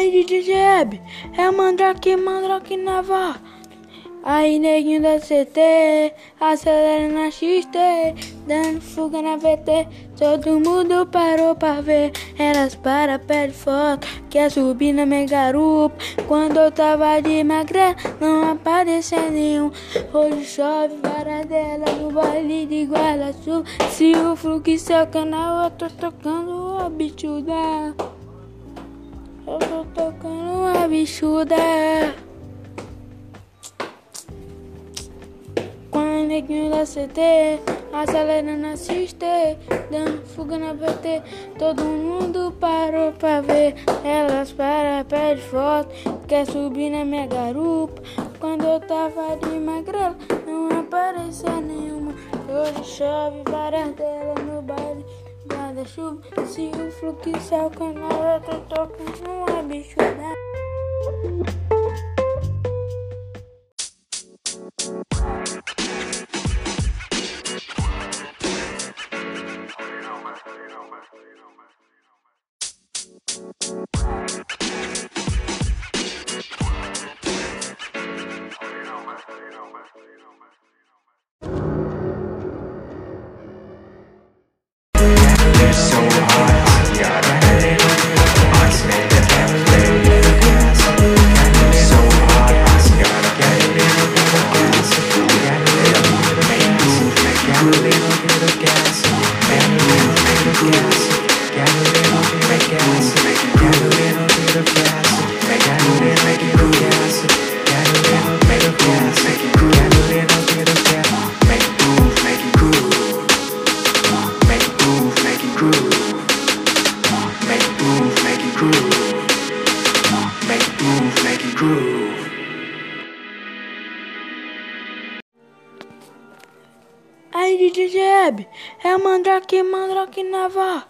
Aí DJ é mandrake, mandrake naval. Aí neguinho da CT, acelera na XT, dando fuga na VT. Todo mundo parou pra ver, elas para pede foto, quer subir na minha garupa. Quando eu tava de magrela, não aparecia nenhum. Hoje chove varadela no baile de Guarda-Sul. Se o fluxo é o canal, eu tô tocando a bichuda. Eu tô tocando a bichuda. Com o neguinho da CT, acelerando a assiste, dando fuga na PT. Todo mundo parou pra ver, elas para, pede foto, quer subir na minha garupa. Quando eu tava de magrela, não aparecia nenhuma. Hoje chove várias delas no baile. Guarda-chuva, se o fluxo é o canal, eu tô tocando uma bichuda. Aí DJ Jeb, é mandrake, mandrake naval.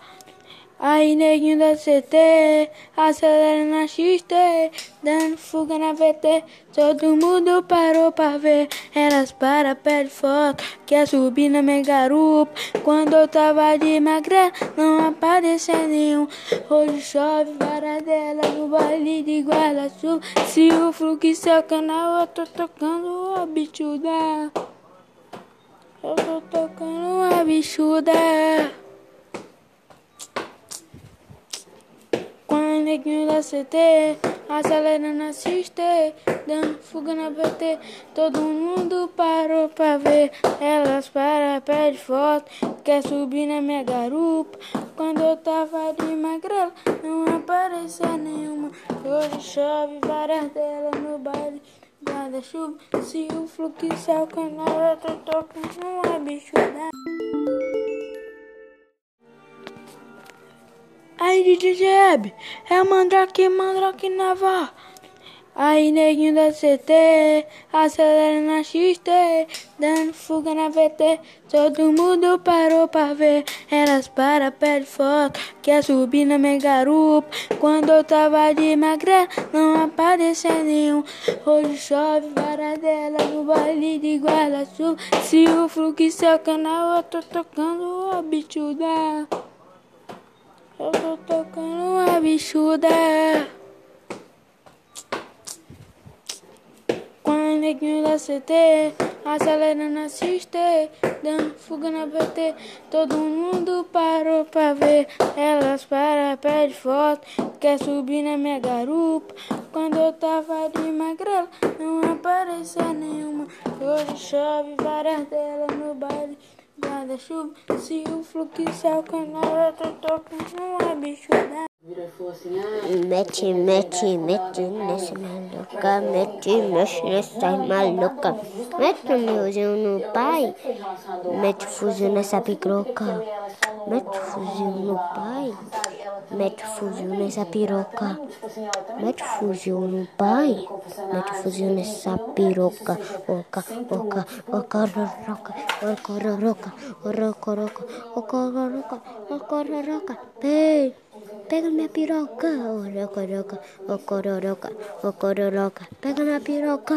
Aí neguinho da CT, acelera na XT, dando fuga na VT. Todo mundo parou pra ver, elas para, pede foto, quer subir na minha garupa. Quando eu tava de magrela, não aparecia nenhum. Hoje chove varadela no baile de Guarda-Sul. Se o fluxo é o canal, eu tô tocando a bichuda. Eu tô tocando uma bichuda. Com o neguinho da CT, acelerando assiste, dando fuga na PT. Todo mundo parou pra ver, elas para, pede foto, quer subir na minha garupa. Quando eu tava de magrela, não aparecia nenhuma. Hoje chove várias delas no baile guarda-chuva. Se o fluxo é o canal, eu tô tocando uma bichuda. Aí DJ Jeb, é mandrake, mandrake naval. Aí neguinho da CT, acelera na XT, dando fuga na VT. Todo mundo parou pra ver, elas para, pede foto, quer subir na minha garupa. Quando eu tava de magrela, não aparecia nenhum. Hoje chove varadela no baile de Guarda-Sul. Se o fluxo é o canal, eu tô tocando a bichuda. Eu tô tocando uma bichuda. Com o neguinho da CT, acelerando assiste, dando fuga na VT. Todo mundo parou pra ver, elas para, pede foto, quer subir na minha garupa. Quando eu tava de magrela, não aparecia nenhuma. Hoje chove várias delas no baile guarda-chuva. Se o fluxo é o canal, eu tô tocando uma bichuda. Mete, Mechi, Mechi, Mechi, National Loca, Mechi, National Loca. Mechi me usando no pai, Mechi fugiu nessa piroca. Mechi fugiu no pai, Mechi fugiu nessa piroca. Mechi fugiu no pai, Mechi fugiu nessa piroca. Oca, oca, oca, roca, oca, roca, roca, roca, oca, roca, oca, roca. oca, pega oca, piroca. ロカ、おロコロカ、おころろか、おころろか、ペガナピロカ。